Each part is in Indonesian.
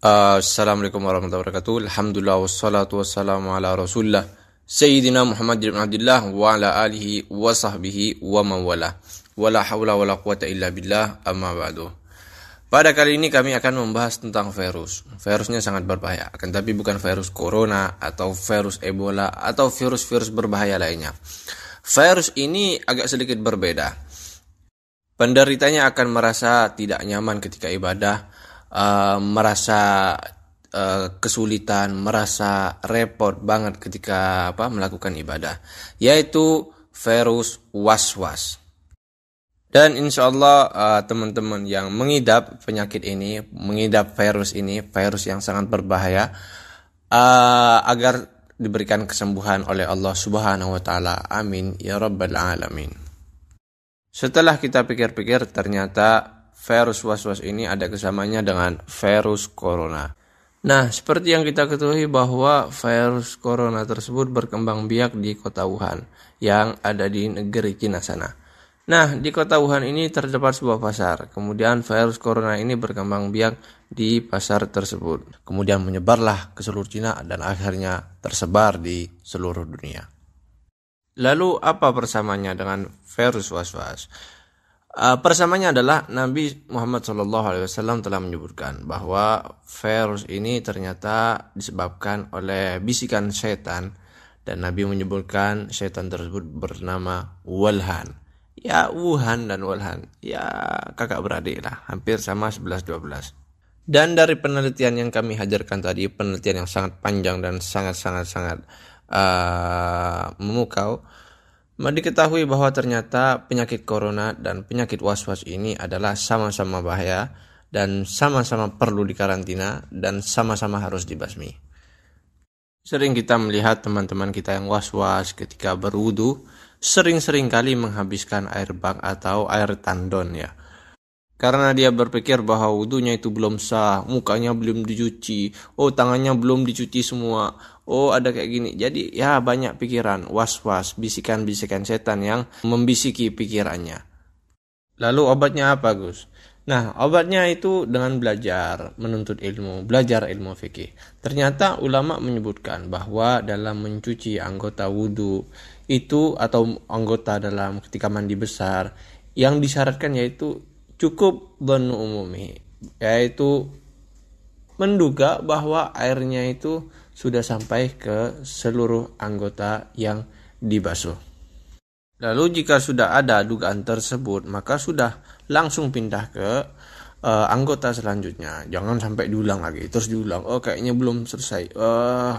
Assalamualaikum warahmatullahi wabarakatuh. Alhamdulillah wassalatu wassalamu ala Rasulillah Sayyidina Muhammad bin Abdullah wa ala alihi wa sahbihi wa man wala. Wala hawla wala quwata illa billah amma ba'du. Pada kali ini kami akan membahas tentang virus. Virusnya sangat berbahaya, akan tapi bukan virus corona atau virus Ebola atau virus-virus berbahaya lainnya. Virus ini agak sedikit berbeda. Penderitanya akan merasa tidak nyaman ketika ibadah, uh, merasa uh, kesulitan, merasa repot banget ketika apa melakukan ibadah, yaitu virus was-was. Dan insya Allah uh, teman-teman yang mengidap penyakit ini, mengidap virus ini, virus yang sangat berbahaya, uh, agar diberikan kesembuhan oleh Allah Subhanahu wa taala. Amin ya rabbal alamin. Setelah kita pikir-pikir ternyata virus was-was ini ada kesamanya dengan virus corona. Nah, seperti yang kita ketahui bahwa virus corona tersebut berkembang biak di kota Wuhan yang ada di negeri Cina sana. Nah, di kota Wuhan ini terdapat sebuah pasar. Kemudian virus corona ini berkembang biak di pasar tersebut. Kemudian menyebarlah ke seluruh Cina dan akhirnya tersebar di seluruh dunia. Lalu apa persamanya dengan virus was-was? Uh, persamanya adalah Nabi Muhammad SAW telah menyebutkan bahwa virus ini ternyata disebabkan oleh bisikan setan dan Nabi menyebutkan setan tersebut bernama Walhan. Ya Wuhan dan Walhan, ya kakak beradik lah, hampir sama 11-12. Dan dari penelitian yang kami hajarkan tadi, penelitian yang sangat panjang dan sangat-sangat-sangat uh, memukau, Diketahui bahwa ternyata penyakit corona dan penyakit was-was ini adalah sama-sama bahaya dan sama-sama perlu dikarantina dan sama-sama harus dibasmi. Sering kita melihat teman-teman kita yang was-was ketika berwudu sering-sering kali menghabiskan air bak atau air tandon ya. Karena dia berpikir bahwa wudhunya itu belum sah, mukanya belum dicuci, oh tangannya belum dicuci semua, oh ada kayak gini. Jadi ya banyak pikiran, was-was, bisikan-bisikan setan yang membisiki pikirannya. Lalu obatnya apa Gus? Nah obatnya itu dengan belajar, menuntut ilmu, belajar ilmu fikih. Ternyata ulama menyebutkan bahwa dalam mencuci anggota wudhu itu atau anggota dalam ketika mandi besar, yang disyaratkan yaitu cukup dhanu umumi yaitu menduga bahwa airnya itu sudah sampai ke seluruh anggota yang dibasuh. Lalu jika sudah ada dugaan tersebut, maka sudah langsung pindah ke uh, anggota selanjutnya. Jangan sampai diulang lagi, terus diulang. Oh, kayaknya belum selesai. Uh,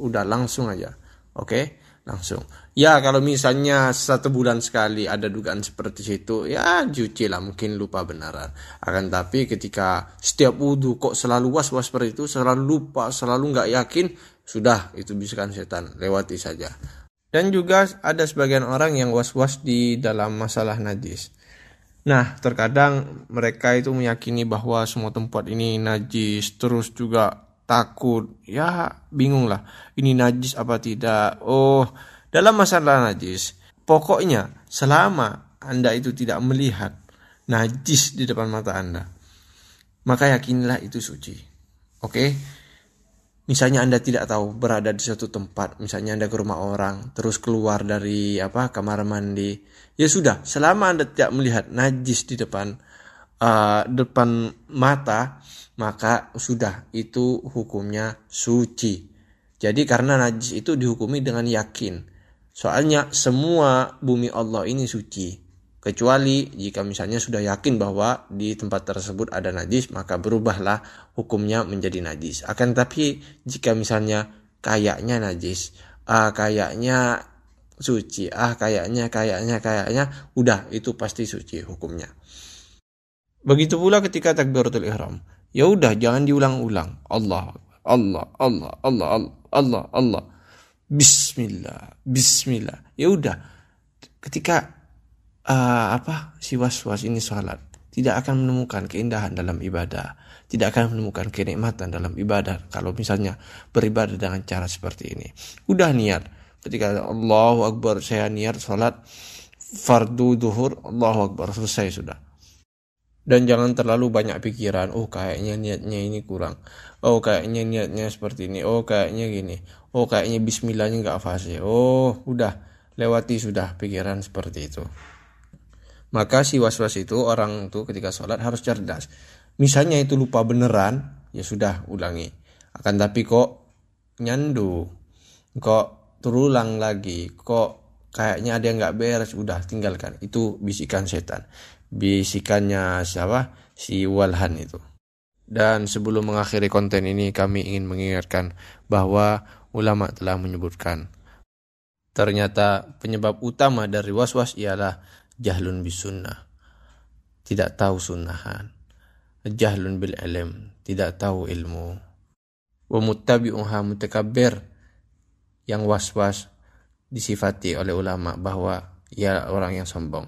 udah langsung aja. Oke. Okay? Langsung. Ya kalau misalnya satu bulan sekali ada dugaan seperti itu, ya cuci lah mungkin lupa benaran. Akan tapi ketika setiap wudhu kok selalu was-was seperti itu, selalu lupa, selalu nggak yakin, sudah itu bisikan setan, lewati saja. Dan juga ada sebagian orang yang was-was di dalam masalah najis. Nah, terkadang mereka itu meyakini bahwa semua tempat ini najis, terus juga takut, ya bingung lah. Ini najis apa tidak? Oh, dalam masalah najis, pokoknya selama Anda itu tidak melihat najis di depan mata Anda, maka yakinilah itu suci. Oke? Misalnya Anda tidak tahu berada di suatu tempat, misalnya Anda ke rumah orang, terus keluar dari apa kamar mandi, ya sudah, selama Anda tidak melihat najis di depan uh, depan mata, maka sudah itu hukumnya suci. Jadi karena najis itu dihukumi dengan yakin. Soalnya semua bumi Allah ini suci. Kecuali jika misalnya sudah yakin bahwa di tempat tersebut ada najis, maka berubahlah hukumnya menjadi najis. Akan tapi jika misalnya kayaknya najis, ah kayaknya suci, ah kayaknya kayaknya kayaknya udah itu pasti suci hukumnya. Begitu pula ketika takbiratul ihram. Ya udah jangan diulang-ulang. Allah, Allah, Allah, Allah, Allah, Allah. Bismillah, Bismillah. Ya udah. Ketika uh, apa si was-was ini sholat, tidak akan menemukan keindahan dalam ibadah, tidak akan menemukan kenikmatan dalam ibadah kalau misalnya beribadah dengan cara seperti ini. Udah niat, ketika Allahu Akbar saya niat sholat fardu duhur, Allahu Akbar selesai sudah dan jangan terlalu banyak pikiran oh kayaknya niatnya ini kurang. Oh kayaknya niatnya seperti ini. Oh kayaknya gini. Oh kayaknya bismillahnya nggak fase oh udah. Lewati sudah pikiran seperti itu. Maka si was-was itu orang tuh ketika sholat harus cerdas. Misalnya itu lupa beneran ya sudah ulangi. Akan tapi kok nyandu. Kok terulang lagi. Kok kayaknya ada yang nggak beres. Udah tinggalkan. Itu bisikan setan bisikannya siapa? Si Walhan itu. Dan sebelum mengakhiri konten ini kami ingin mengingatkan bahwa ulama telah menyebutkan ternyata penyebab utama dari was-was ialah jahlun bisunnah. Tidak tahu sunnahan. Jahlun bil ilm tidak tahu ilmu. Wa muttabi'uha mutakabbir yang was-was disifati oleh ulama bahwa ia orang yang sombong.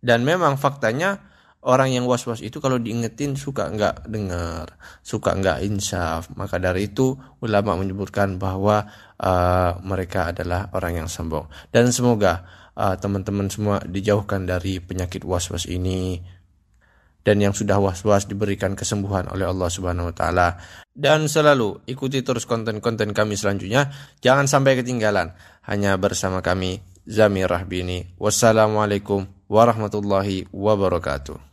Dan memang faktanya orang yang was-was itu kalau diingetin suka nggak dengar, suka nggak insaf. Maka dari itu ulama menyebutkan bahwa uh, mereka adalah orang yang sombong. Dan semoga uh, teman-teman uh, semua dijauhkan dari penyakit was-was ini dan yang sudah was-was diberikan kesembuhan oleh Allah Subhanahu wa taala. Dan selalu ikuti terus konten-konten kami selanjutnya, jangan sampai ketinggalan hanya bersama kami Zamir Rahbini. Wassalamualaikum warahmatullahi wabarakatuh.